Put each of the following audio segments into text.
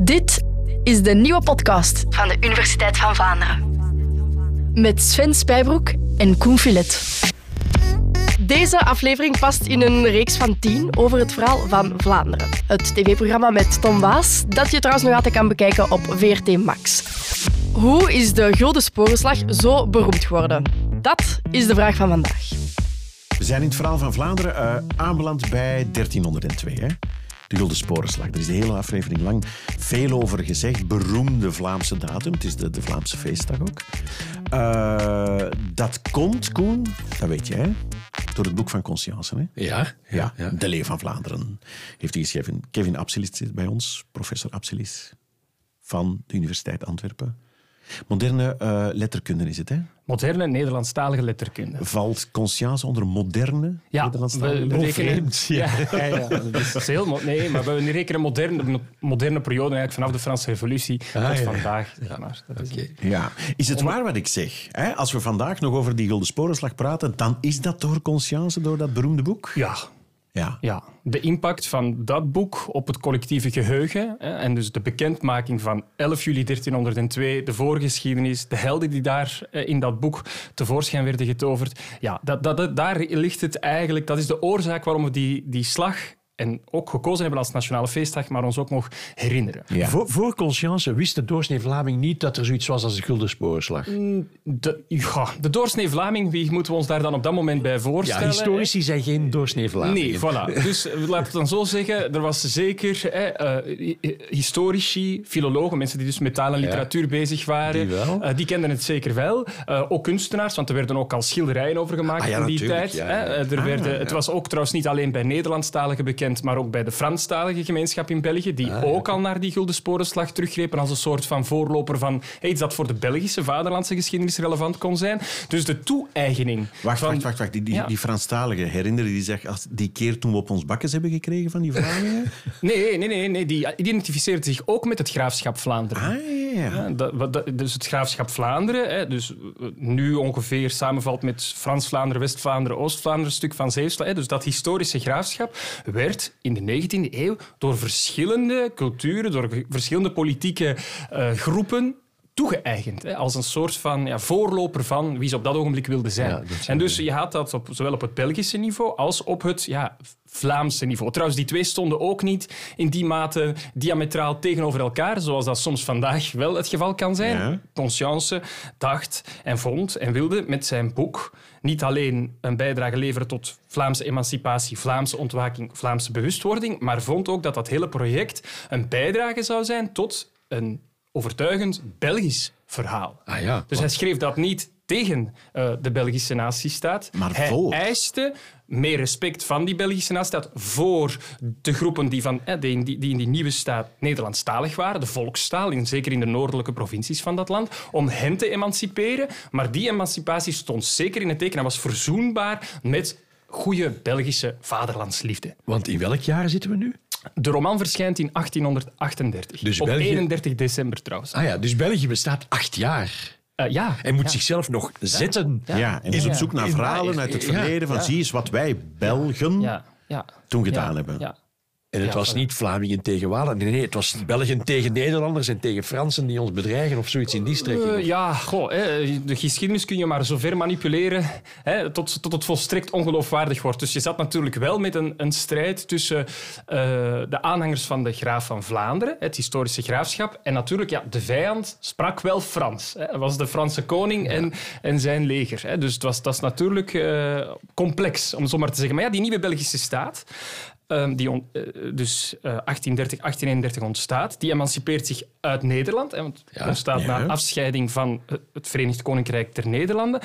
Dit is de nieuwe podcast van de Universiteit van Vlaanderen. Met Sven Spijbroek en Koen Filet. Deze aflevering past in een reeks van tien over het verhaal van Vlaanderen. Het tv-programma met Tom Waas, dat je trouwens nog altijd kan bekijken op VRT Max. Hoe is de Gulden Sporenslag zo beroemd geworden? Dat is de vraag van vandaag. We zijn in het verhaal van Vlaanderen uh, aanbeland bij 1302. Hè? De Gulden Sporenslag. Er is de hele aflevering lang veel over gezegd. Beroemde Vlaamse datum. Het is de, de Vlaamse feestdag ook. Uh, dat komt, Koen, dat weet jij, door het boek van Conscience. Hè? Ja, ja, ja. De Leeuw van Vlaanderen heeft hij geschreven. Kevin Absilis zit bij ons, professor Absilis van de Universiteit Antwerpen. Moderne uh, letterkunde is het, hè? Moderne Nederlandstalige letterkunde. Valt conscience onder moderne ja, Nederlandstalige we, we rekenen, ja. Ja, ja, dat is heel, nee, maar we rekenen moderne, moderne periode eigenlijk vanaf de Franse Revolutie ah, tot vandaag. Zeg maar. dat is, ja. is het waar wat ik zeg? Hè? Als we vandaag nog over die Gulden Sporenslag praten, dan is dat door conscience, door dat beroemde boek? Ja, ja. ja, de impact van dat boek op het collectieve geheugen hè, en dus de bekendmaking van 11 juli 1302, de voorgeschiedenis, de helden die daar eh, in dat boek tevoorschijn werden getoverd. Ja, dat, dat, daar ligt het eigenlijk, dat is de oorzaak waarom we die, die slag en ook gekozen hebben als nationale feestdag, maar ons ook nog herinneren. Voor, voor Conscience wist de doorsnee Vlaming niet dat er zoiets was als de Gulden Sporenslag? Mm, de, ja, de doorsnee Vlaming, wie moeten we ons daar dan op dat moment bij voorstellen? Ja, historici zijn geen doorsnee Vlaming. Nee, voilà. Dus eh, laten we het dan zo zeggen, er was zeker uh, historici, filologen, mensen die dus met taal en literatuur bezig waren. Die, die, kenden het zeker wel. ook kunstenaars, want er werden ook al schilderijen over gemaakt ah, in die tijd. Ja, er werden, ah, het was ook trouwens niet alleen bij Nederlandstaligen bekend, maar ook bij de Franstalige gemeenschap in België, die ah, ook al naar die Gulden Sporenslag teruggrepen als een soort van voorloper van iets dat voor de Belgische vaderlandse geschiedenis relevant kon zijn. Dus de toe-eigening. Wacht, van... wacht, wacht, wacht. Die, die, die Franstalige, herinneren die zich als die keer toen we op ons bakkes hebben gekregen van die Vlamingen? nee, nee, nee, nee. Die identificeert zich ook met het graafschap Vlaanderen. Ah, ja. ja dat, dus het graafschap Vlaanderen, hè, dus nu ongeveer samenvalt met Frans-Vlaanderen, West-Vlaanderen, Oost-Vlaanderen, stuk van Zeeuwsland. Dus dat historische graafschap werd in de 19e eeuw door verschillende culturen, door verschillende politieke uh, groepen toegeëigend. Hè, als een soort van ja, voorloper van wie ze op dat ogenblik wilden zijn. en dus je had dat op, zowel op het Belgische niveau als op het ja, Vlaamse niveau. Trouwens, die twee stonden ook niet in die mate diametraal tegenover elkaar, zoals dat soms vandaag wel het geval kan zijn. Ja. Conscience dacht en vond en wilde met zijn boek niet alleen een bijdrage leveren tot Vlaamse emancipatie, Vlaamse ontwaking, Vlaamse bewustwording, maar vond ook dat dat hele project een bijdrage zou zijn tot een overtuigend Belgisch verhaal. Ah ja, dus hij schreef dat niet tegen uh, de Belgische natiestaat. Maar hij voor. eiste meer respect van die Belgische natiestaat voor de groepen die, van, eh, die, die, in die nieuwe staat Nederlandstalig waren, de volkstaal, in, zeker in de noordelijke provincies van dat land, om hen te emanciperen. Maar die emancipatie stond zeker in het teken en was verzoenbaar met goede Belgische vaderlandsliefde. Want in welk jaar zitten we nu? De roman verschijnt in 1838. Dus op België... 31 december trouwens. Ah ja, dus België bestaat acht jaar. Uh, ja. En moet ja. zichzelf nog zetten. Ja, en is op zoek naar verhalen uit het verleden van zie eens wat wij Belgen toen gedaan hebben. En het was niet Vlamingen tegen Walen. Nee, nee, het was Belgen tegen Nederlanders en tegen Fransen die ons bedreigen of zoiets in die strekking. Uh, ja, goh, hè, de geschiedenis kun je maar zover manipuleren hè, tot, tot het volstrekt ongeloofwaardig wordt. Dus je zat natuurlijk wel met een, een strijd tussen uh, de aanhangers van de graaf van Vlaanderen, het historische graafschap, en natuurlijk ja, de vijand sprak wel Frans. Hè. Het was de Franse koning ja. en, en zijn leger. Hè. Dus het was, dat is natuurlijk uh, complex, om zo maar te zeggen. Maar ja, die nieuwe Belgische staat, Um, die on, uh, dus uh, 1830, 1831 ontstaat. Die emancipeert zich uit Nederland. Hè, want ja, ontstaat ja. na afscheiding van het Verenigd Koninkrijk der Nederlanden.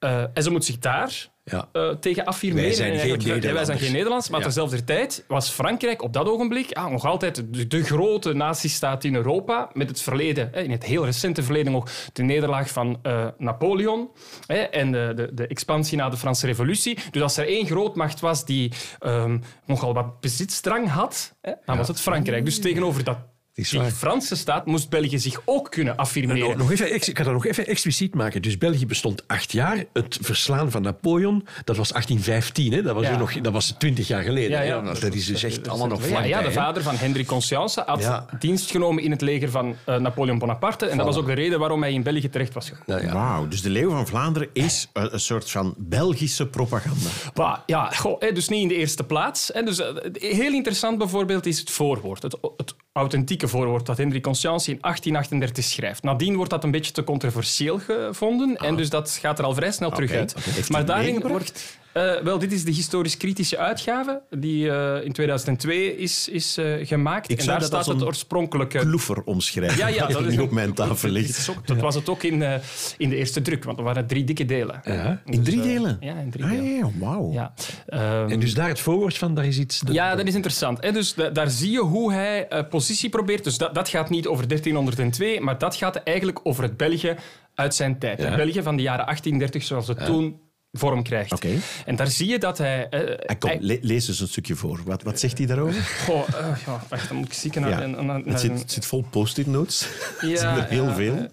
Uh, en ze moet zich daar ja. uh, tegen affirmeren. Wij zijn, geen Nederlanders. wij zijn geen Nederlands, maar ja. terzelfde tijd was Frankrijk op dat ogenblik ah, nog altijd de, de grote nazistaat in Europa, met het verleden, in het heel recente verleden nog de nederlaag van uh, Napoleon hè, en de, de, de, expansie na de Franse Revolutie. Dus als er één grootmacht was die um, nogal wat bezitsdrang had, hè, dan was het Frankrijk. Dus tegenover dat die. Franse staat moest België zich ook kunnen affirmeren. Nog, even, ik ga dat nog even expliciet maken. Dus België bestond acht jaar. Het verslaan van Napoleon, dat was 1815. Hè? Dat, was Ja. nog, dat was twintig jaar geleden. Ja, hè. ja. Dat is dus echt allemaal nog Ja, vlakbij. ja, de vader van Hendrik Conscience had Ja. dienst genomen in het leger van eh, Napoleon Bonaparte. En dat was ook de reden waarom hij in België terecht was gekomen. Nou ja. Wauw, dus de Leeuw van Vlaanderen is een, een soort van Belgische propaganda. Maar ja, goh, dus niet in de eerste plaats. Hè, dus, eh, heel interessant bijvoorbeeld is het voorwoord. Het, het authentieke voorwoord dat Hendrik Conscience in 1838 schrijft. Nadien wordt dat een beetje te controversieel gevonden. En dus dat gaat er al vrij snel terug uit. Maar daarin wordt... eh, wel, dit is de historisch-kritische uitgave die eh, in 2002 is, is eh, gemaakt. Ik en daar staat het een oorspronkelijke... Kloefer omschrijven. Ja, ja, dat dat nu is op mijn tafel Dat, ligt. is ook- dat was het ook in, eh, in de eerste druk, want er waren drie dikke delen. Ja. In drie Dus, delen? Ja, in drie Ah, delen. ja, wauw. Ja. Ehm, En dus daar het voorwoord van, daar is iets... ja, dat is interessant. Hè? Dus da- daar zie je hoe hij eh, positie probeert. Dus dat, dat gaat niet over 1302, maar dat gaat eigenlijk over het België uit zijn tijd. Het België van de jaren 1830, zoals het toen vorm krijgt. En daar zie je dat hij... Ah, kom, hij- le- lees eens een stukje voor. Wat, wat zegt hij daarover? Goh, eh, ja, wacht, dan moet ik zieken naar... Ja, naar- naar- het, zit, het zit vol post-it notes. Ja, het zijn er heel ja, veel.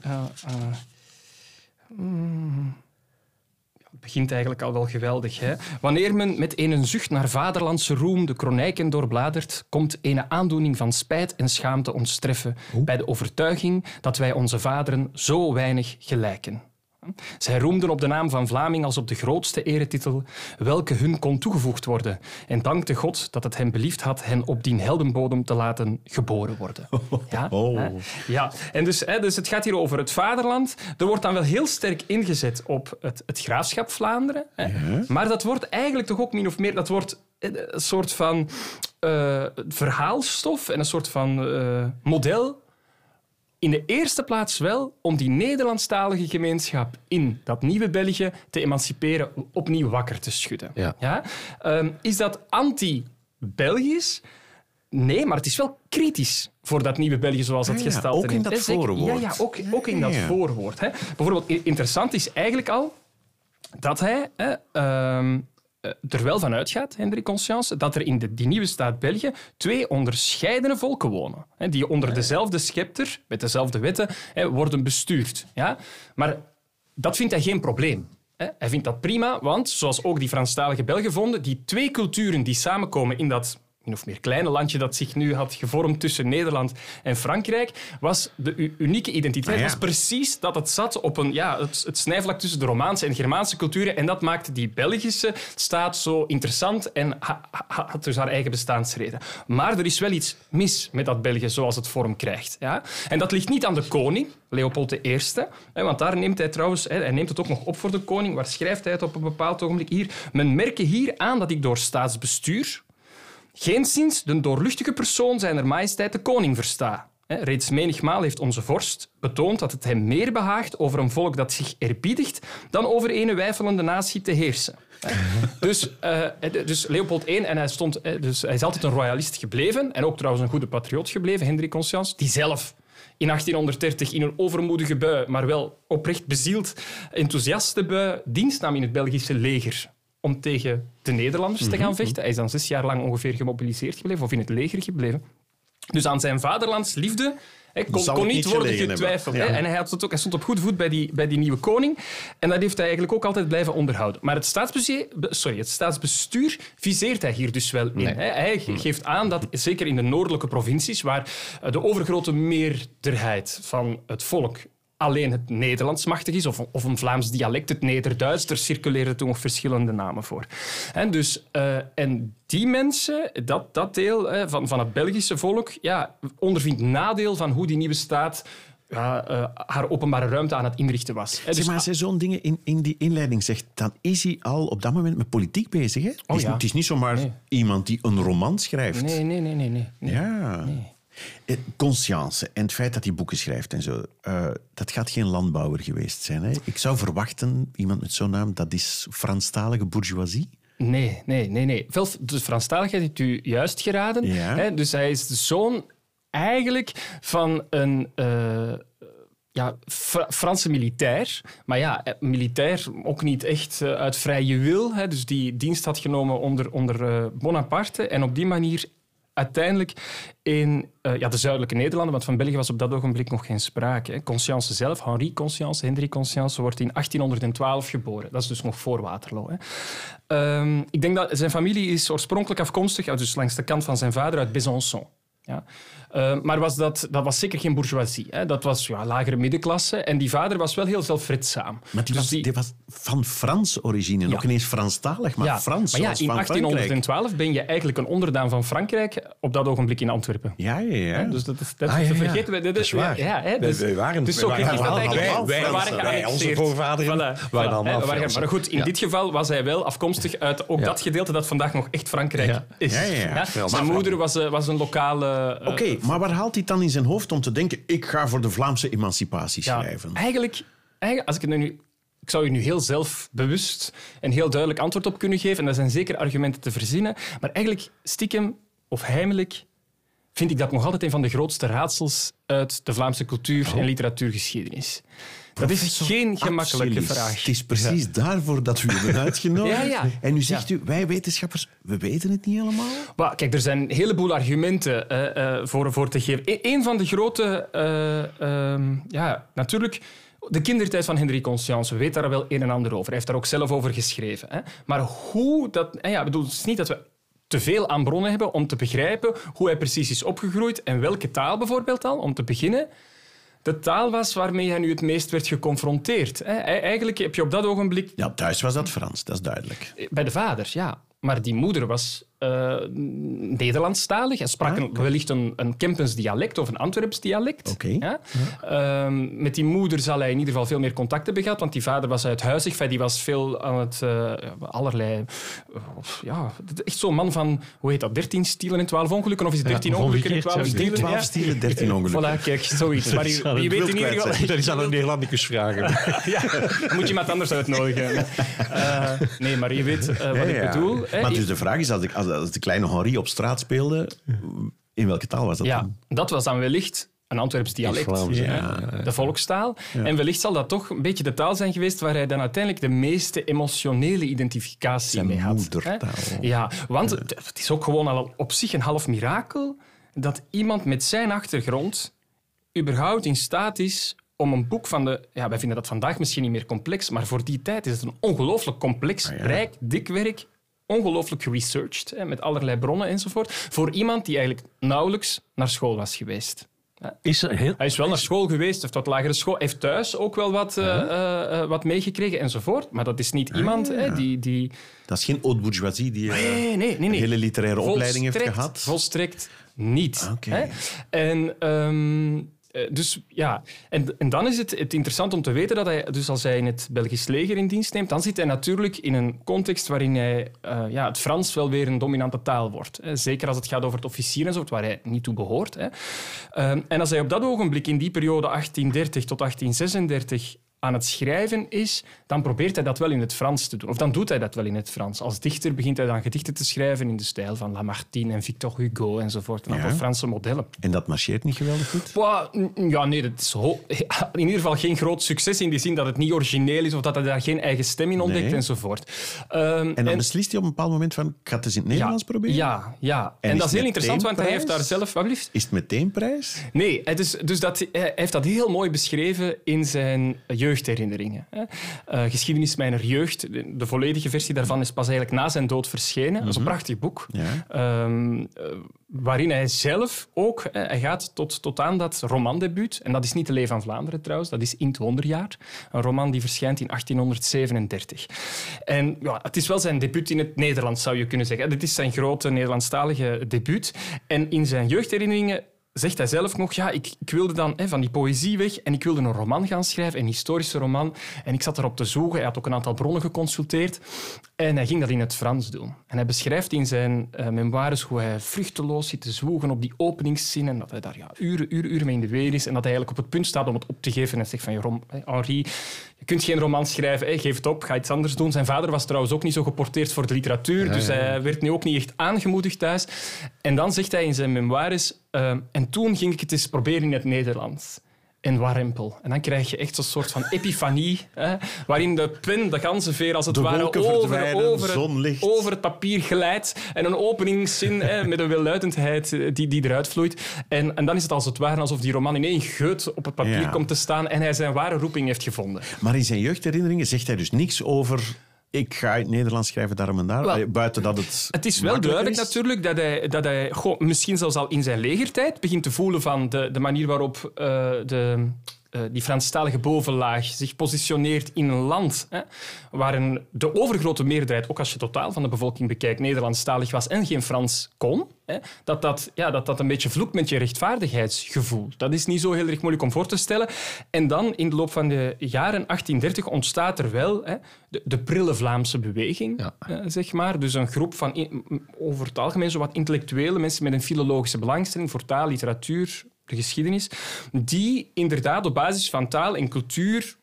Mm. Begint eigenlijk al wel geweldig. Hè? Wanneer men met een zucht naar vaderlandse roem de kronijken doorbladert, komt een aandoening van spijt en schaamte ons treffen bij de overtuiging dat wij onze vaderen zo weinig gelijken. Zij roemden op de naam van Vlaming als op de grootste eretitel, welke hun kon toegevoegd worden, en dankte God dat het hem beliefd had hen op die heldenbodem te laten geboren worden. Ja, Oh. ja. En dus, dus het gaat hier over het vaderland. Er wordt dan wel heel sterk ingezet op het, het graafschap Vlaanderen. Maar dat wordt eigenlijk toch ook min of meer... Dat wordt eh, een soort van eh, verhaalstof en een soort van eh, model in de eerste plaats wel om die Nederlandstalige gemeenschap in dat nieuwe België te emanciperen, opnieuw wakker te schudden. Ja. Ehm, is dat anti-Belgisch? Nee, maar het is wel kritisch voor dat nieuwe België zoals het Ah ja, gestalte ook in dat voorwoord. Ja, ja ook, ook in dat voorwoord. Hè. Bijvoorbeeld, interessant is eigenlijk al dat hij hè, ehm, eh, er wel van uitgaat, Hendrik Conscience, dat er in de, die nieuwe staat België twee onderscheidene volken wonen. Hè, die onder dezelfde scepter, met dezelfde wetten, hè, worden bestuurd. Ja? Maar dat vindt hij geen probleem. hè. Hij vindt dat prima, want zoals ook die Franstalige Belgen vonden, die twee culturen die samenkomen in dat min of meer kleine landje dat zich nu had gevormd tussen Nederland en Frankrijk, was de unieke identiteit Ah, ja. was precies dat het zat op een, ja, het, het snijvlak tussen de Romaanse en Germaanse culturen. En dat maakte die Belgische staat zo interessant en ha- ha- had dus haar eigen bestaansreden. Maar er is wel iets mis met dat België zoals het vorm krijgt. Ja? En dat ligt niet aan de koning, Leopold I, hè, want daar neemt hij trouwens, hè, hij neemt het ook nog op voor de koning, waar schrijft hij het op een bepaald ogenblik hier. Men merke hier aan dat ik door staatsbestuur Geenszins de doorluchtige persoon zijner majesteit de koning versta. Reeds menigmaal heeft onze vorst betoond dat het hem meer behaagt over een volk dat zich eerbiedigt dan over een wijfelende natie te heersen. Dus, eh, dus Leopold I, en hij, stond, dus hij is altijd een royalist gebleven en ook trouwens een goede patriot gebleven, Hendrik Conscience, die zelf in 1830 in een overmoedige bui, maar wel oprecht bezield, enthousiaste bui, dienst nam in het Belgische leger om tegen de Nederlanders te gaan vechten. Hij is dan zes jaar lang ongeveer gemobiliseerd gebleven, of in het leger gebleven. Dus aan zijn vaderlandsliefde hè, kon, kon niet niet worden getwijfeld. Ja. En hij, had het ook, hij stond op goede voet bij die, bij die nieuwe koning. En dat heeft hij eigenlijk ook altijd blijven onderhouden. Maar het, staatsbestuur, sorry, het staatsbestuur viseert hij hier dus wel in. Hij ge- geeft aan dat, zeker in de noordelijke provincies, waar eh, de overgrote meerderheid van het volk alleen het Nederlands machtig is, of, of een Vlaams dialect, het Nederduits. Er circuleren toen nog verschillende namen voor. En, dus, eh, en die mensen, dat, dat deel eh, van, van het Belgische volk, ja, ondervindt nadeel van hoe die nieuwe staat ja, eh, haar openbare ruimte aan het inrichten was. Hè, Zeg dus- maar, als hij zo'n dingen in, in die inleiding zegt, dan is hij al op dat moment met politiek bezig. Hè? het, is, Oh ja. het is niet zomaar iemand die een roman schrijft. Nee, nee, nee, nee. nee. nee. Ja. Eh, Conscience en het feit dat hij boeken schrijft en zo, eh, dat gaat geen landbouwer geweest zijn. Hè? Ik zou verwachten, iemand met zo'n naam, dat is Franstalige bourgeoisie. Nee, nee, nee. nee. Wel, de Franstaligheid heeft u juist geraden. Ja. Hè? Dus hij is de zoon eigenlijk van een... eh, ja, Fra- Franse militair. Maar ja, eh, militair ook niet echt eh, uit vrije wil. Hè, dus die dienst had genomen onder, onder eh, Bonaparte. En op die manier uiteindelijk in uh, ja, de zuidelijke Nederlanden, want van België was op dat ogenblik nog geen sprake. Hè. Conscience zelf, Henri Conscience, Hendrik Conscience, wordt in 1812 geboren. Dat is dus nog voor Waterloo. Hè. Um, ik denk dat zijn familie is oorspronkelijk afkomstig, dus langs de kant van zijn vader, uit Besançon. Ja. Uh, maar was dat, dat was zeker geen bourgeoisie. Hè. Dat was ja, lagere middenklasse. En die vader was wel heel zelfredzaam. Maar die, dus was, die... die was van Frans origine. Nog ineens Franstalig, maar ja. Frans. Maar ja, in 1812 ben je eigenlijk een onderdaan van Frankrijk op dat ogenblik in Antwerpen. Ja, ja, ja. Dus dat, is, dat, ah, ja, vergeten we. Dat is waar. Ja, hè, dus, wij, waren, dus zo waren, dat eigenlijk. Wij, waren wij, onze voorvaderen, voilà, waren allemaal waren, Maar goed, in dit geval was hij wel afkomstig uit ook dat gedeelte dat vandaag nog echt Frankrijk is. Ja, ja, ja. Zijn moeder was, was een lokale... Oké, maar waar haalt hij dan in zijn hoofd om te denken, ik ga voor de Vlaamse emancipatie schrijven? Ja, eigenlijk, eigenlijk, als ik het nu ik zou je nu heel zelfbewust en heel duidelijk antwoord op kunnen geven. En daar zijn zeker argumenten te verzinnen. Maar eigenlijk stiekem of heimelijk vind ik dat nog altijd een van de grootste raadsels uit de Vlaamse cultuur- en literatuurgeschiedenis. Dat is geen gemakkelijke vraag. Het is precies daarvoor dat we u hebben uitgenodigd. ja, ja. En nu zegt u, wij wetenschappers, we weten het niet helemaal. Maar, kijk, er zijn een heleboel argumenten uh, uh, voor, voor te geven. E een van de grote... Uh, ja, natuurlijk... De kindertijd van Henri Conscience, we weten daar wel een en ander over. Hij heeft daar ook zelf over geschreven. Hè. Maar hoe dat... Ja, bedoel, het is niet dat we te veel aan bronnen hebben om te begrijpen hoe hij precies is opgegroeid en welke taal bijvoorbeeld al, om te beginnen de taal was waarmee hij nu het meest werd geconfronteerd. Eigenlijk heb je op dat ogenblik... Ja, thuis was dat Frans, dat is duidelijk. Bij de vader, ja. Maar die moeder was uh, Nederlandstalig en sprak ah, wellicht een, een Kempens dialect of een Antwerps dialect. Okay. Ja? Uh, met die moeder zal hij in ieder geval veel meer contact hebben gehad, want die vader was uithuizig, die was veel aan het uh, allerlei... ja, echt zo'n man van, hoe heet dat, 13 stielen en 12 ongelukken? Of is het 13 ja, ongelukken en 12 stielen? 12 stielen, 13 ongelukken. Voilà, kijk, zoiets. Maar je, je weet in ieder geval... Dat is aan een Nederlandicus vragen. ja, dan moet je iemand anders uitnodigen. nee, maar je weet wat ik bedoel. Maar dus de vraag is, als, ik, als de kleine Henri op straat speelde, in welke taal was dat ja, dan? Dat was dan wellicht een Antwerps dialect, ja, de volkstaal. En wellicht zal dat toch een beetje de taal zijn geweest waar hij dan uiteindelijk de meeste emotionele identificatie Zijn mee had. moedertaal. Ja, want het is ook gewoon al op zich een half mirakel dat iemand met zijn achtergrond überhaupt in staat is om een boek van de... Ja, wij vinden dat vandaag misschien niet meer complex, maar voor die tijd is het een ongelooflijk complex, ah, rijk, dik werk ongelooflijk geresearched, hè, met allerlei bronnen enzovoort, voor iemand die eigenlijk nauwelijks naar school was geweest. Is heel... Hij is wel naar school geweest, heeft wat lagere school, heeft thuis ook wel wat, uh, uh, wat meegekregen enzovoort. Maar dat is niet ah, iemand hè, die, die... Dat is geen haute bourgeoisie die nee, nee, nee, nee. een hele literaire opleiding heeft gehad? Volstrekt niet. Okay. En um, eh, dus ja, en, en dan is het, het interessant om te weten dat hij, dus als hij in het Belgisch leger in dienst neemt, dan zit hij natuurlijk in een context waarin hij, uh, ja, het Frans wel weer een dominante taal wordt. Hè. Zeker als het gaat over het officier en zo, waar hij niet toe behoort. Hè. Uh, en als hij op dat ogenblik, in die periode 1830 tot 1836, aan het schrijven is, dan probeert hij dat wel in het Frans te doen. Of dan doet hij dat wel in het Frans. Als dichter begint hij dan gedichten te schrijven in de stijl van Lamartine en Victor Hugo enzovoort. Een aantal Franse modellen. En dat marcheert niet geweldig goed? ja, nee, dat is in ieder geval geen groot succes in die zin dat het niet origineel is of dat hij daar geen eigen stem in ontdekt enzovoort. Um, en dan beslist hij op een bepaald moment van, ik ga het eens in het Nederlands proberen? Ja, ja. En, dat is heel interessant, want hij heeft daar zelf... Wat Is het meteen prijs? Nee, het is, dus dat, hij heeft dat heel mooi beschreven in zijn jeugd jeugdherinneringen. Uh, geschiedenis mijner jeugd, de, volledige versie daarvan is pas eigenlijk na zijn dood verschenen. Dat is een mhm. prachtig boek. Ehm, eh, waarin hij zelf ook, hij gaat tot, tot aan dat romandebuut, en dat is niet de Lee van Vlaanderen trouwens, dat is In het Wonderjaar, een roman die verschijnt in 1837. En ja, het is wel zijn debuut in het Nederlands, zou je kunnen zeggen. Dit is zijn grote Nederlandstalige debuut. En in zijn jeugdherinneringen zegt hij zelf nog, ja, ik, ik wilde dan hè, van die poëzie weg en ik wilde een roman gaan schrijven, een historische roman. En ik zat erop te zoeken. Hij had ook een aantal bronnen geconsulteerd. En hij ging dat in het Frans doen. En hij beschrijft in zijn uh, memoires hoe hij vruchteloos zit te zwoegen op die openingszin en dat hij daar ja, uren, uren, uren mee in de weer is en dat hij eigenlijk op het punt staat om het op te geven en zegt van, Henri, je kunt geen roman schrijven, hè, geef het op, ga iets anders doen. Zijn vader was trouwens ook niet zo geporteerd voor de literatuur, dus hij werd nu ook niet echt aangemoedigd thuis. En dan zegt hij in zijn memoires, uh, en toen ging ik het eens proberen in het Nederlands. en warempel. En dan krijg je echt een soort van epifanie, hè, waarin de pen, de ganzenveer, als het De ware over, over, zonlicht. het, over het papier glijdt en een openingszin hè, met een welluidendheid eh, die, die eruit vloeit. En, en dan is het als het ware alsof die roman in één geut op het papier Ja. komt te staan en hij zijn ware roeping heeft gevonden. Maar in zijn jeugdherinneringen zegt hij dus niks over... Ik ga het Nederlands schrijven daar en daar. Wel, buiten dat het Het is wel duidelijk is. natuurlijk dat hij, dat hij goh, misschien zelfs al in zijn legertijd begint te voelen van de, de manier waarop eh, de, die Franstalige bovenlaag zich positioneert in een land hè, waarin de overgrote meerderheid, ook als je totaal van de bevolking bekijkt, Nederlandstalig was en geen Frans kon. Hè, dat, dat, ja, dat dat een beetje vloekt met je rechtvaardigheidsgevoel. Dat is niet zo heel erg moeilijk om voor te stellen. En dan, in de loop van de jaren 1830, ontstaat er wel hè, de, de prille Vlaamse beweging, Ja. eh, zeg maar. Dus een groep van in- over het algemeen zo wat intellectuele mensen met een filologische belangstelling voor taal, literatuur, de geschiedenis, die inderdaad op basis van taal en cultuur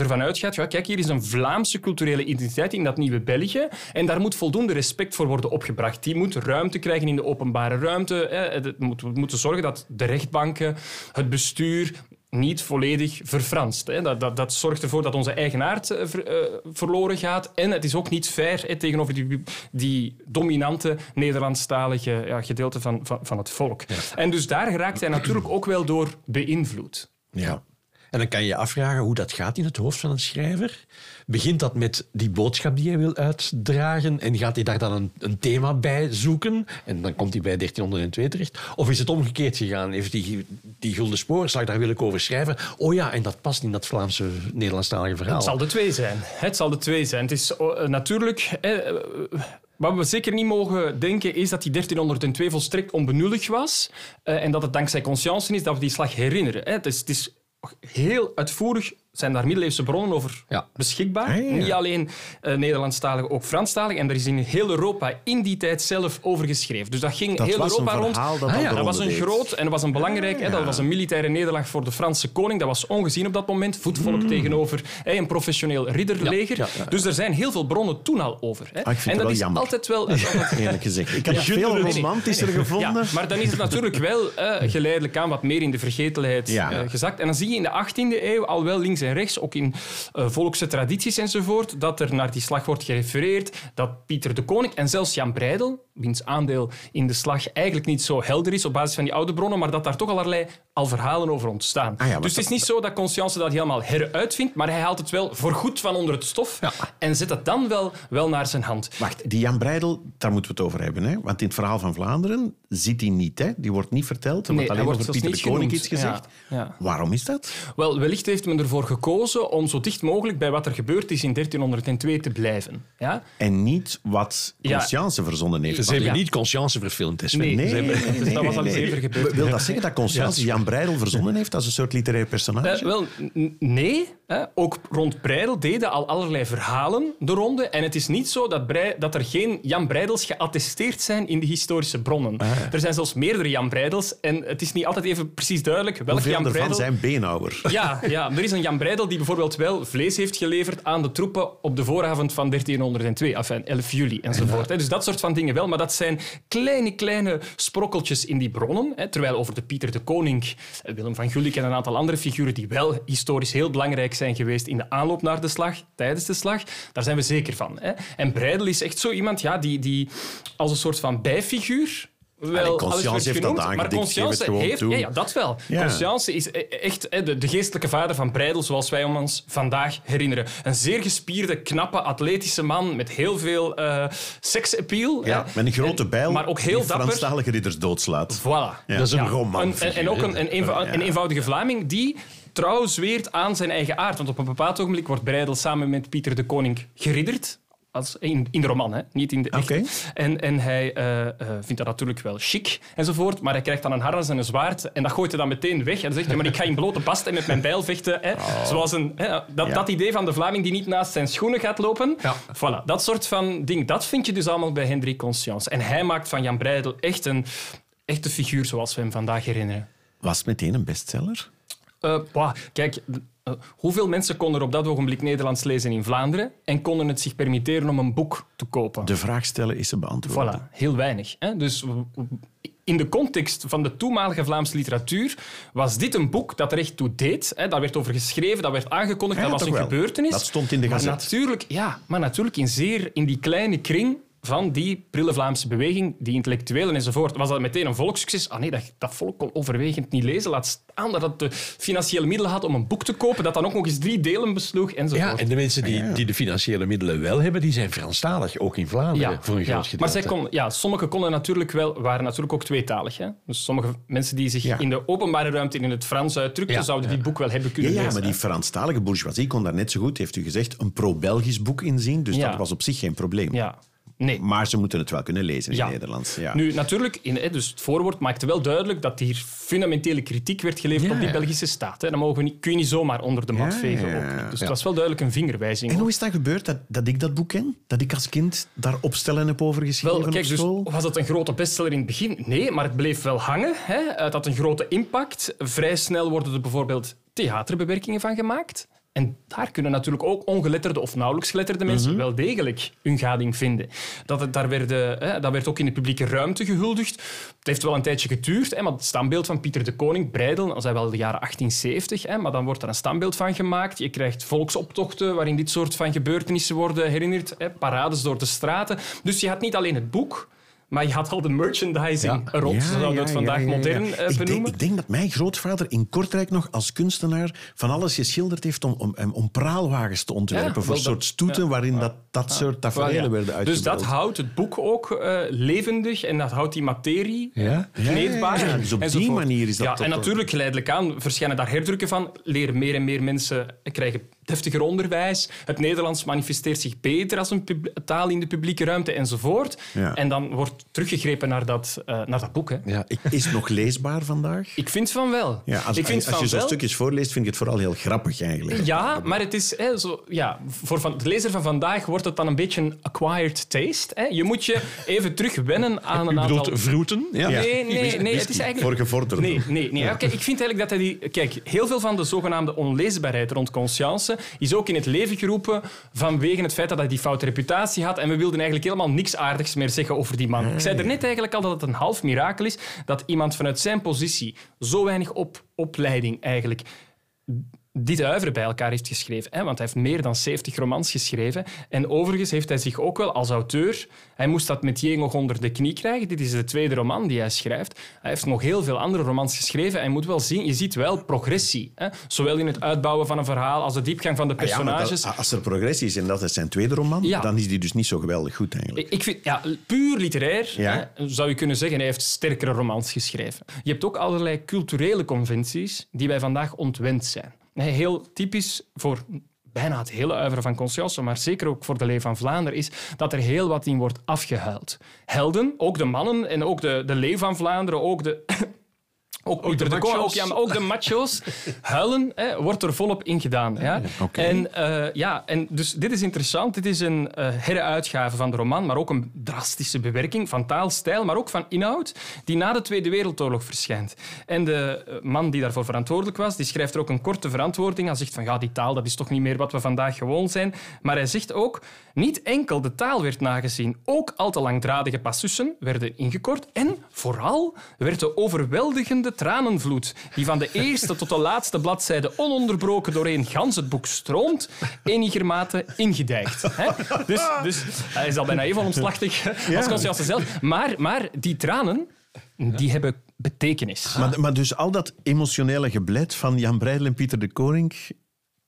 ervan uitgaat, ja, kijk, hier is een Vlaamse culturele identiteit in dat nieuwe België en daar moet voldoende respect voor worden opgebracht. Die moet ruimte krijgen in de openbare ruimte. Hè. We moeten zorgen dat de rechtbanken, het bestuur niet volledig verfranst. Hè. Dat, dat, dat zorgt ervoor dat onze eigen aard eh, ver- eh, verloren gaat. En het is ook niet fair hè, tegenover die, die dominante Nederlandstalige ja, gedeelte van, van, van het volk. En dus daar geraakt hij natuurlijk ook wel door beïnvloed. Ja. En dan kan je je afvragen hoe dat gaat in het hoofd van een schrijver. Begint dat met die boodschap die hij wil uitdragen en gaat hij daar dan een, een thema bij zoeken en dan komt hij bij 1302 terecht? Of is het omgekeerd gegaan? Heeft die, die gulden spoorslag, daar wil ik over schrijven. Oh ja, en dat past in dat Vlaamse Nederlandstalige verhaal. Het zal de twee zijn. Het zal de twee zijn. Het is eh, natuurlijk... eh, wat we zeker niet mogen denken is dat die 1302 volstrekt onbenullig was eh, en dat het dankzij conscience is dat we die slag herinneren. Het is, het is heel uitvoerig zijn daar middeleeuwse bronnen over Ja. beschikbaar. Ah, ja. Niet alleen uh, Nederlandstalig, ook Franstalig. En er is in heel Europa in die tijd zelf over geschreven. Dus dat ging Dat heel was Europa een rond. verhaal dat Ah, ja, Dat was een deed. groot en dat was een belangrijk. Hè, dat was een militaire nederlaag voor de Franse koning. Dat was ongezien op dat moment. Voetvolk tegenover hè, een professioneel ridderleger. Ja, ja, ja. Dus er zijn heel veel bronnen toen al over. Hè. Ah, ik vind en dat wel is jammer. altijd wel... Eerlijk gezegd. Ik had het veel romantischer gevonden. ja, maar dan is het natuurlijk wel eh, geleidelijk aan wat meer in de vergetelheid Ja. eh, gezakt. En dan zie je in de 18e eeuw al wel links en rechts, ook in eh, volkse tradities enzovoort, dat er naar die slag wordt gerefereerd, dat Pieter de Koning en zelfs Jan Breidel, wiens aandeel in de slag eigenlijk niet zo helder is op basis van die oude bronnen, maar dat daar toch allerlei al verhalen over ontstaan. Ah ja, dus het is niet zo dat Conscience dat helemaal heruitvindt, maar hij haalt het wel voorgoed van onder het stof Ja. en zet het dan wel, wel naar zijn hand. Wacht, die Jan Breidel, daar moeten we het over hebben. Hè? Want in het verhaal van Vlaanderen zit hij niet. Hè? Die wordt niet verteld. Er Nee, wordt alleen wordt over Pieter de Koning iets gezegd. Ja. Waarom is dat? Wel, wellicht heeft men ervoor gekozen om zo dicht mogelijk bij wat er gebeurd is in 1302 te blijven. Ja? En niet wat. Conscience verzonnen heeft. Ze hebben Ja. niet Conscience verfilmd. Nee. Nee, Ze hebben- nee, nee, dat was al eerder gebeurd. Wil dat zeggen dat Conscience Jan Breidel verzonnen heeft als een soort literair personage? Eh, wel, nee. Hè. Ook rond Breidel deden al allerlei verhalen de ronde. En het is niet zo dat, dat er geen Jan Breidels geattesteerd zijn in de historische bronnen. Ah. Er zijn zelfs meerdere Jan Breidels. En het is niet altijd even precies duidelijk welke Hoeveel Jan Breidel... zijn beenhouwer? Ja, ja, er is een Jan Breidel die bijvoorbeeld wel vlees heeft geleverd aan de troepen op de vooravond van 1302, enfin 11 juli enzovoort. hè. Dus dat soort van dingen wel, maar dat zijn kleine, kleine sprokkeltjes in die bronnen. hè. Terwijl over de Pieter de Koning, eh, Willem van Gulik en een aantal andere figuren die wel historisch heel belangrijk zijn geweest in de aanloop naar de slag, tijdens de slag, daar zijn we zeker van. hè. En Breidel is echt zo iemand ja, die, die als een soort van bijfiguur wel alles heeft dat genoemd, maar aangedikt, geef het Conscience gewoon heeft... toe. Ja, ja, dat wel. Ja. Conscience is e- echt hè, de, de geestelijke vader van Breidel, zoals wij hem ons vandaag herinneren. Een zeer gespierde, knappe, atletische man met heel veel eh seksappeal. Ja, met een grote En- bijl Maar ook heel die dapper. Franstalige ridders doodslaat. Voilà. Ja. Dat is een Ja. roman. Een- en, en ook een, een, eenvou- Ja. een eenvoudige Vlaming die trouw zweert aan zijn eigen aard. Want op een bepaald ogenblik wordt Breidel samen met Pieter de Koning geridderd. Als, in, in de roman, hè? niet in de echte. Oké. En, en hij eh, eh, vindt dat natuurlijk wel chic enzovoort, maar hij krijgt dan een harnas en een zwaard en dat gooit hij dan meteen weg. En dan zegt hij, maar ik ga in blote bast en met mijn bijl vechten. Hè? Zoals een, hè, dat, Oh. Ja. dat idee van de Vlaming die niet naast zijn schoenen gaat lopen. Ja. Voilà, dat soort van ding, dat vind je dus allemaal bij Hendrik Conscience. En hij maakt van Jan Breidel echt een echte figuur zoals we hem vandaag herinneren. Was meteen een bestseller? Bah, kijk, hoeveel mensen konden er op dat ogenblik Nederlands lezen in Vlaanderen en konden het zich permitteren om een boek te kopen? De vraag stellen is ze beantwoorden. Voilà, heel weinig. Hè? Dus in de context van de toenmalige Vlaamse literatuur was dit een boek dat er echt toe deed. Hè. Daar werd over geschreven, dat werd aangekondigd, Ja, dat was een wel. gebeurtenis. Dat stond in de maar gazet. natuurlijk, ja, maar natuurlijk in, zeer, in die kleine kring van die prille Vlaamse beweging, die intellectuelen enzovoort. Was dat meteen een volkssucces? Ah nee, dat, dat volk kon overwegend niet lezen. Laat staan dat het de financiële middelen had om een boek te kopen, dat dan ook nog eens drie delen besloeg enzovoort. Ja, en de mensen die, die de financiële middelen wel hebben, die zijn Franstalig, ook in Vlaanderen, voor een ja. groot gedeelte. Maar zij kon, ja, sommigen konden natuurlijk wel, waren natuurlijk ook tweetalig. Hè? Dus sommige mensen die zich Ja. in de openbare ruimte in het Frans uitdrukten, Ja. zouden dit boek wel hebben Ja, kunnen ja, lezen. maar die Franstalige bourgeoisie kon daar net zo goed, heeft u gezegd, een pro-Belgisch boek inzien. Dus Ja. dat was op zich geen probleem. Ja. Nee. Maar ze moeten het wel kunnen lezen in Ja. het Nederlands. Ja. Nu, natuurlijk, in, dus het voorwoord maakte wel duidelijk dat hier fundamentele kritiek werd geleverd Ja, op die. Belgische staat. Hè. Dat mogen we niet, kun je niet zomaar onder de mat vegen. Ook. Dus het was wel duidelijk een vingerwijzing. En hoe is dat gebeurd dat, dat ik dat boek ken? Dat ik als kind daar opstellen heb over geschreven Wel, kijk, op dus school? was het een grote bestseller in het begin? Nee, maar het bleef wel hangen. Hè. Het had een grote impact. Vrij snel worden er bijvoorbeeld theaterbewerkingen van gemaakt. En daar kunnen natuurlijk ook ongeletterde of nauwelijks geletterde mensen Mhm. wel degelijk hun gading vinden. Dat, het, daar werden, hè, dat werd ook in de publieke ruimte gehuldigd. Het heeft wel een tijdje geduurd, hè, maar het standbeeld van Pieter de Koning, Breidel, dat zijn wel de jaren 1870, hè, maar dan wordt er een standbeeld van gemaakt. Je krijgt volksoptochten waarin dit soort van gebeurtenissen worden herinnerd, hè, parades door de straten. Dus je had niet alleen het boek, maar je had al de merchandising Ja. rond, Ja, zouden we ja, het vandaag modern eh, ik, denk, benoemen. ik denk dat mijn grootvader in Kortrijk nog als kunstenaar van alles geschilderd heeft om, om, om praalwagens te ontwerpen voor soort stoeten waarin dat, dat soort tafereelen werden uitgebeeld. Dus dat houdt het boek ook eh, levendig en dat houdt die materie Ja? kneedbaar. Dus op die manier is dat Ja, en natuurlijk, geleidelijk aan verschijnen daar herdrukken van. Leren meer en meer mensen krijgen deftiger onderwijs. Het Nederlands manifesteert zich beter als een taal in de publieke ruimte enzovoort. En dan wordt teruggegrepen naar dat, eh, naar dat boek. Hè. Ja, ik, Is het nog leesbaar vandaag? Ik vind van wel. Ja, als, ik vind als van je zo'n wel. stukjes voorleest, vind ik het vooral heel grappig eigenlijk. Ja, maar het is hè, zo, ja, voor van, de lezer van vandaag wordt het dan een beetje een acquired taste. Hè. Je moet je even terug wennen aan een aantal... bedoelt vroeten? Ja. Ja. Nee, nee, nee. Het is eigenlijk... voor gevorderden. Nee, nee, nee. Oké, ik vind eigenlijk dat hij die... Kijk, heel veel van de zogenaamde onleesbaarheid rond conscience is ook in het leven geroepen vanwege het feit dat hij die foute reputatie had en we wilden eigenlijk helemaal niks aardigs meer zeggen over die man. Ik zei er net eigenlijk al dat het een half mirakel is dat iemand vanuit zijn positie zo weinig op, opleiding eigenlijk dit uiveren bij elkaar heeft geschreven. Hè? Want hij heeft meer dan 70 romans geschreven. En overigens heeft hij zich ook wel als auteur... Hij moest dat met nog onder de knie krijgen. Dit is de tweede roman die hij schrijft. Hij heeft nog heel veel andere romans geschreven. En moet wel zien, je ziet wel progressie. Hè? Zowel in het uitbouwen van een verhaal als de diepgang van de Ah ja, personages. dat- als er progressie is en dat is zijn tweede roman, Ja. dan is die dus niet zo geweldig goed eigenlijk. Ik vind, ja, puur literair Ja. hè, zou je kunnen zeggen, hij heeft sterkere romans geschreven. Je hebt ook allerlei culturele conventies die wij vandaag ontwend zijn. Heel typisch voor bijna het hele uiveren van Conscience, maar zeker ook voor de Leeuw van Vlaanderen, is dat er heel wat in wordt afgehuild. Helden, ook de mannen en ook de, de Leeuw van Vlaanderen, ook de... Ook, de, Koning, ook, ja, maar ook de macho's. Huilen hè, wordt er volop in gedaan. Ja. En, eh, ja, en dus dit is interessant. Dit is een eh heruitgave van de roman, maar ook een drastische bewerking van taalstijl, maar ook van inhoud, die na de Tweede Wereldoorlog verschijnt. En de eh, man die daarvoor verantwoordelijk was, die schrijft er ook een korte verantwoording. Hij zegt van, ja, die taal dat is toch niet meer wat we vandaag gewoon zijn. Maar hij zegt ook, niet enkel de taal werd nagezien, ook al te langdradige passussen werden ingekort en vooral werd de overweldigende tranenvloed, die van de eerste tot de laatste bladzijde ononderbroken doorheen gans het boek stroomt, enigermate ingedijkt. Hè? Dus, dus hij is al bijna even omslachtig als Conscience zelf. Maar, maar die tranen, die hebben betekenis. Maar, maar dus al dat emotionele geblet van Jan Breidel en Pieter de Koning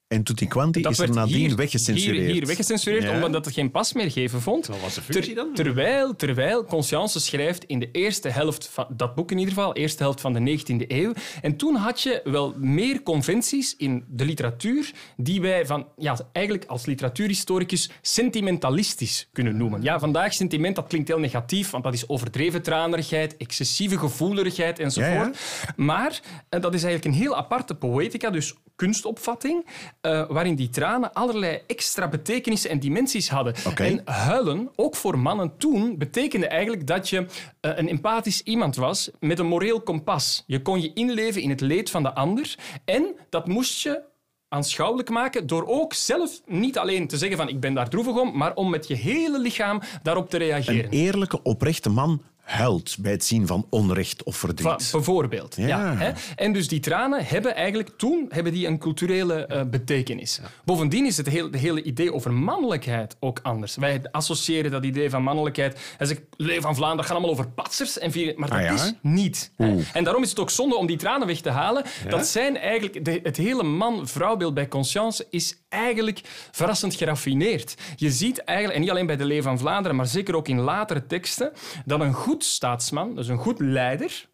en Tutti Quanti is er werd nadien hier, weggecensureerd. Hier, hier weggecensureerd, Ja. omdat het geen pas meer geven vond. Wat was de functie dan? terwijl, terwijl Conscience schrijft in de eerste helft van dat boek in ieder geval, eerste helft van de 19e eeuw. En toen had je wel meer conventies in de literatuur die wij van, ja, eigenlijk als literatuurhistoricus sentimentalistisch kunnen noemen. Ja, vandaag sentiment, dat klinkt heel negatief, want dat is overdreven tranerigheid, excessieve gevoeligheid enzovoort. Maar dat is eigenlijk een heel aparte poëtica, dus kunstopvatting, eh, waarin die tranen allerlei extra betekenissen en dimensies hadden. En huilen, ook voor mannen toen, betekende eigenlijk dat je eh, een empathisch iemand was met een moreel kompas. Je kon je inleven in het leed van de ander en dat moest je aanschouwelijk maken door ook zelf niet alleen te zeggen van ik ben daar droevig om, maar om met je hele lichaam daarop te reageren. Een eerlijke, oprechte man huilt bij het zien van onrecht of Va- verdriet. bijvoorbeeld. Ja. Ja. hè? En dus die tranen hebben eigenlijk toen hebben die een culturele eh, betekenis. Bovendien is het heel, de hele idee over mannelijkheid ook anders. Wij associëren dat idee van mannelijkheid. Als ik leef van Vlaanderen, dat gaat allemaal over patsers. En vier- maar dat Ah, ja? is niet. hè. En daarom is het ook zonde om die tranen weg te halen. Dat zijn eigenlijk... De, het hele man-vrouwbeeld bij Conscience is eigenlijk verrassend geraffineerd. Je ziet eigenlijk, en niet alleen bij de Leeuw van Vlaanderen, maar zeker ook in latere teksten, dat een goed staatsman, dus een goed leider,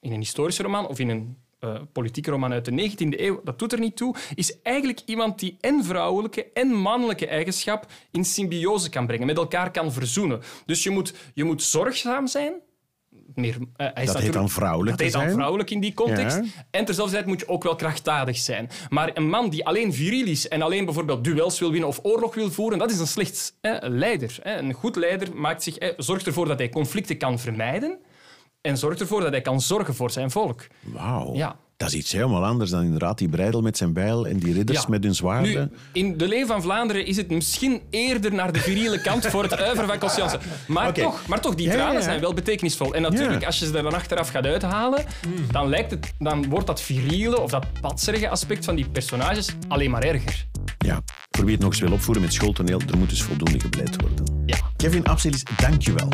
in een historische roman of in een eh, politieke roman uit de 19e eeuw, dat doet er niet toe, is eigenlijk iemand die en vrouwelijke en mannelijke eigenschap in symbiose kan brengen, met elkaar kan verzoenen. Dus je moet, je moet zorgzaam zijn. Meer, eh, hij is heet dan vrouwelijk Dat heet dan vrouwelijk in die context. Ja. En terzelfde tijd moet je ook wel krachtdadig zijn. Maar een man die alleen viriel is en alleen bijvoorbeeld duels wil winnen of oorlog wil voeren, dat is een slecht hè, leider. Een goed leider maakt zich, hè, zorgt ervoor dat hij conflicten kan vermijden en zorgt ervoor dat hij kan zorgen voor zijn volk. Wauw. Ja. Dat is iets helemaal anders dan inderdaad die breidel met zijn bijl en die ridders Ja. met hun zwaarden. Nu, in de Leeuw van Vlaanderen is het misschien eerder naar de viriele kant voor het uiveren van Conscience. Maar, toch, maar toch, die ja, tranen ja. zijn wel betekenisvol. En natuurlijk, als je ze er dan achteraf gaat uithalen, dan, lijkt het, dan wordt dat viriele of dat patserige aspect van die personages alleen maar erger. Ja, voor wie het nog eens wil opvoeren met schooltoneel, er moet dus voldoende gebleid worden. Ja. Kevin Abselis, dank je wel.